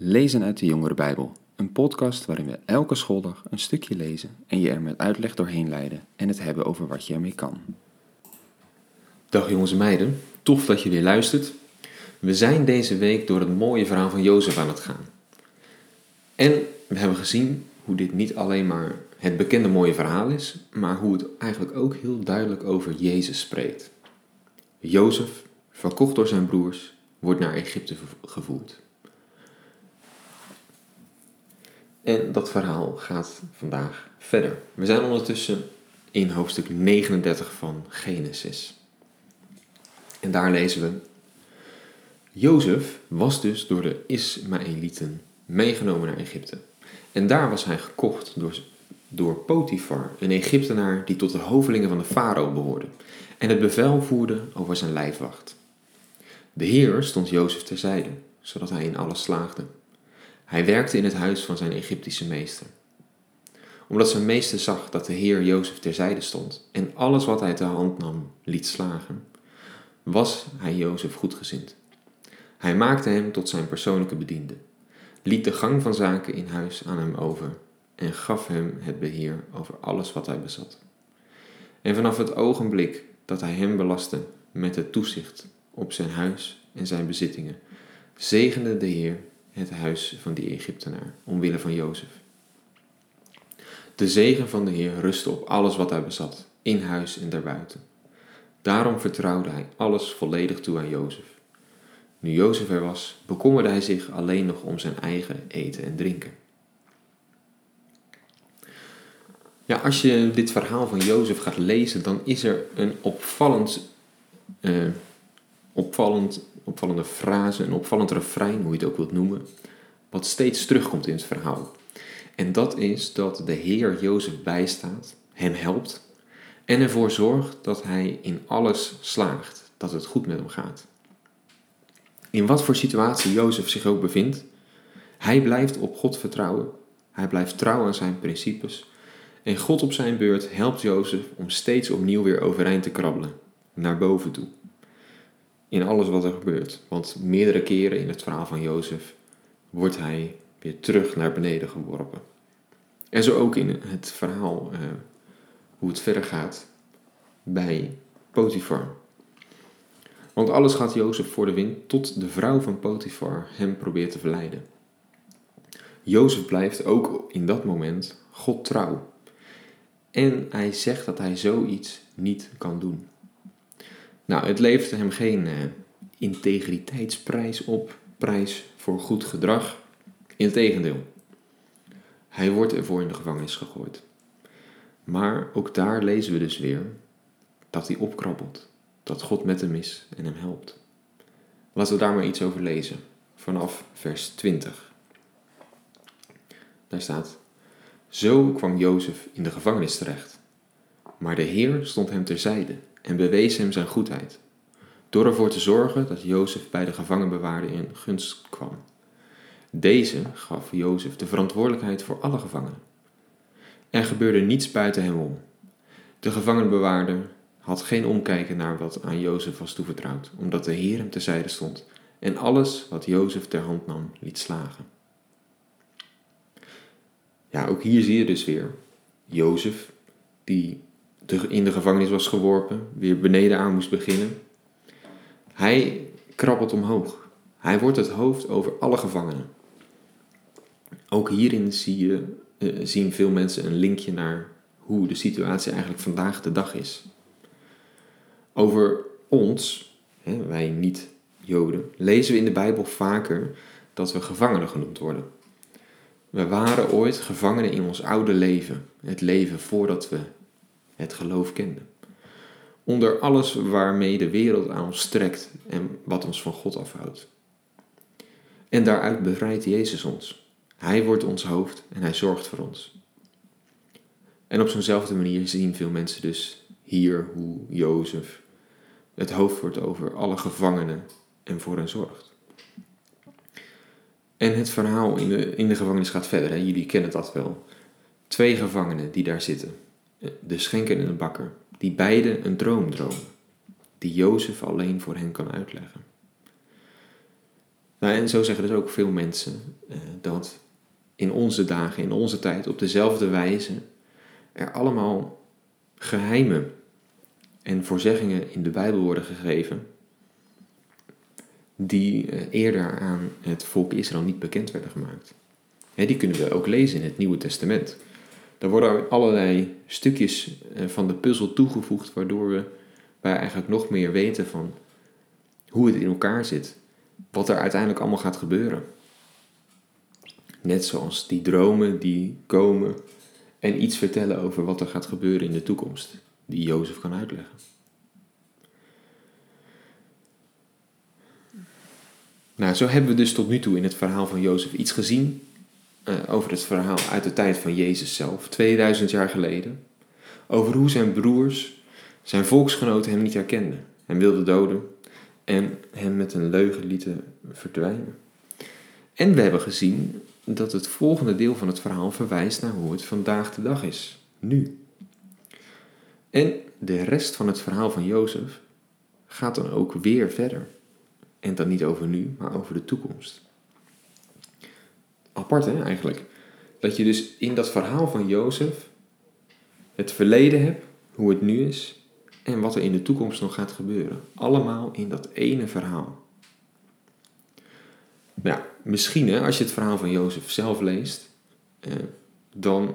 Lezen uit de Jongere Bijbel, een podcast waarin we elke schooldag een stukje lezen en je er met uitleg doorheen leiden en het hebben over wat je ermee kan. Dag jongens en meiden, tof dat je weer luistert. We zijn deze week door het mooie verhaal van Jozef aan het gaan. En we hebben gezien hoe dit niet alleen maar het bekende mooie verhaal is, maar hoe het eigenlijk ook heel duidelijk over Jezus spreekt. Jozef, verkocht door zijn broers, wordt naar Egypte gevoerd. En dat verhaal gaat vandaag verder. We zijn ondertussen in hoofdstuk 39 van Genesis. En daar lezen we: Jozef was dus door de Ismaëlieten meegenomen naar Egypte. En daar was hij gekocht door, door Potifar, een Egyptenaar die tot de hovelingen van de farao behoorde en het bevel voerde over zijn lijfwacht. De Heer stond Jozef terzijde, zodat hij in alles slaagde. Hij werkte in het huis van zijn Egyptische meester. Omdat zijn meester zag dat de Heer Jozef terzijde stond en alles wat hij ter hand nam liet slagen, was hij Jozef goedgezind. Hij maakte hem tot zijn persoonlijke bediende, liet de gang van zaken in huis aan hem over en gaf hem het beheer over alles wat hij bezat. En vanaf het ogenblik dat hij hem belastte met het toezicht op zijn huis en zijn bezittingen, zegende de Heer het huis van die Egyptenaar, omwille van Jozef. De zegen van de Heer rustte op alles wat hij bezat, in huis en daarbuiten. Daarom vertrouwde hij alles volledig toe aan Jozef. Nu Jozef er was, bekommerde hij zich alleen nog om zijn eigen eten en drinken. Ja, als je dit verhaal van Jozef gaat lezen, dan is er een opvallend, uh, opvallend opvallende frase, een opvallend refrein, hoe je het ook wilt noemen, wat steeds terugkomt in het verhaal. En dat is dat de Heer Jozef bijstaat, hem helpt en ervoor zorgt dat hij in alles slaagt, dat het goed met hem gaat. In wat voor situatie Jozef zich ook bevindt, hij blijft op God vertrouwen, hij blijft trouw aan zijn principes en God op zijn beurt helpt Jozef om steeds opnieuw weer overeind te krabbelen, naar boven toe in alles wat er gebeurt. Want meerdere keren in het verhaal van Jozef wordt hij weer terug naar beneden geworpen. En zo ook in het verhaal uh, hoe het verder gaat bij Potifar. Want alles gaat Jozef voor de wind tot de vrouw van Potifar hem probeert te verleiden. Jozef blijft ook in dat moment God trouw. En hij zegt dat hij zoiets niet kan doen. Nou, het levert hem geen uh, integriteitsprijs op, prijs voor goed gedrag. Integendeel, hij wordt ervoor in de gevangenis gegooid. Maar ook daar lezen we dus weer dat hij opkrabbelt, dat God met hem is en hem helpt. Laten we daar maar iets over lezen, vanaf vers 20. Daar staat: Zo kwam Jozef in de gevangenis terecht, maar de Heer stond hem terzijde en bewees hem zijn goedheid, door ervoor te zorgen dat Jozef bij de gevangenbewaarder in gunst kwam. Deze gaf Jozef de verantwoordelijkheid voor alle gevangenen. Er gebeurde niets buiten hem om. De gevangenbewaarder had geen omkijken naar wat aan Jozef was toevertrouwd, omdat de Heer hem terzijde stond en alles wat Jozef ter hand nam liet slagen. Ja, ook hier zie je dus weer Jozef, die in de gevangenis was geworpen, weer beneden aan moest beginnen. Hij krabbelt omhoog. Hij wordt het hoofd over alle gevangenen. Ook hierin zie je, eh, zien veel mensen een linkje naar hoe de situatie eigenlijk vandaag de dag is. Over ons, hè, wij niet-Joden, lezen we in de Bijbel vaker dat we gevangenen genoemd worden. We waren ooit gevangenen in ons oude leven, het leven voordat we het geloof kenden. Onder alles waarmee de wereld aan ons strekt en wat ons van God afhoudt. En daaruit bevrijdt Jezus ons. Hij wordt ons hoofd en hij zorgt voor ons. En op zo'nzelfde manier zien veel mensen dus hier hoe Jozef het hoofd wordt over alle gevangenen en voor hen zorgt. En het verhaal in de, in de gevangenis gaat verder. Hè? Jullie kennen dat wel. Twee gevangenen die daar zitten de schenker en de bakker, die beide een droom dromen, die Jozef alleen voor hen kan uitleggen. Nou, en zo zeggen dus ook veel mensen eh, dat in onze dagen, in onze tijd, op dezelfde wijze er allemaal geheimen en voorzeggingen in de Bijbel worden gegeven die eh, eerder aan het volk Israël niet bekend werden gemaakt. die kunnen we ook lezen in het Nieuwe Testament. Daar worden allerlei stukjes eh, van de puzzel toegevoegd, waardoor we eigenlijk nog meer weten van hoe het in elkaar zit. Wat er uiteindelijk allemaal gaat gebeuren. Net zoals die dromen die komen en iets vertellen over wat er gaat gebeuren in de toekomst, die Jozef kan uitleggen. Nou, zo hebben we dus tot nu toe in het verhaal van Jozef iets gezien uh, over het verhaal uit de tijd van Jezus zelf, 2000 jaar geleden. Over hoe zijn broers, zijn volksgenoten hem niet herkenden, hem wilden doden en hem met een leugen lieten verdwijnen. En we hebben gezien dat het volgende deel van het verhaal verwijst naar hoe het vandaag de dag is, nu. En de rest van het verhaal van Jozef gaat dan ook weer verder. En dan niet over nu, maar over de toekomst. Apart eigenlijk. Dat je dus in dat verhaal van Jozef het verleden hebt, hoe het nu is en wat er in de toekomst nog gaat gebeuren. Allemaal in dat ene verhaal. Nou, misschien hè, als je het verhaal van Jozef zelf leest, eh, dan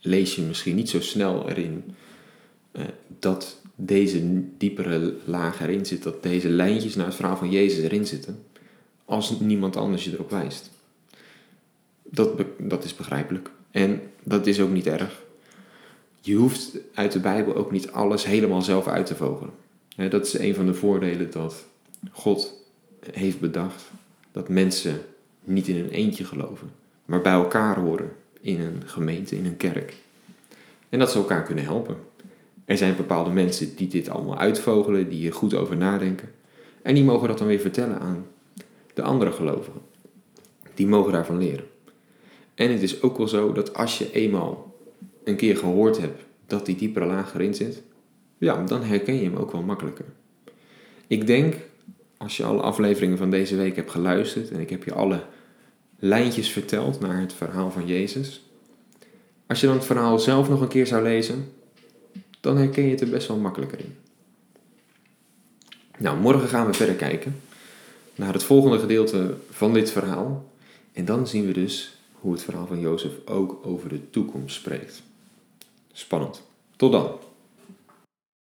lees je misschien niet zo snel erin eh, dat deze diepere laag erin zit, dat deze lijntjes naar het verhaal van Jezus erin zitten, als niemand anders je erop wijst. Dat, dat is begrijpelijk. En dat is ook niet erg. Je hoeft uit de Bijbel ook niet alles helemaal zelf uit te vogelen. Dat is een van de voordelen dat God heeft bedacht. Dat mensen niet in een eentje geloven, maar bij elkaar horen in een gemeente, in een kerk. En dat ze elkaar kunnen helpen. Er zijn bepaalde mensen die dit allemaal uitvogelen, die hier goed over nadenken. En die mogen dat dan weer vertellen aan de andere gelovigen. Die mogen daarvan leren. En het is ook wel zo dat als je eenmaal een keer gehoord hebt dat die diepere laag erin zit, ja, dan herken je hem ook wel makkelijker. Ik denk, als je alle afleveringen van deze week hebt geluisterd en ik heb je alle lijntjes verteld naar het verhaal van Jezus, als je dan het verhaal zelf nog een keer zou lezen, dan herken je het er best wel makkelijker in. Nou, morgen gaan we verder kijken naar het volgende gedeelte van dit verhaal. En dan zien we dus hoe het verhaal van Jozef ook over de toekomst spreekt. Spannend. Tot dan.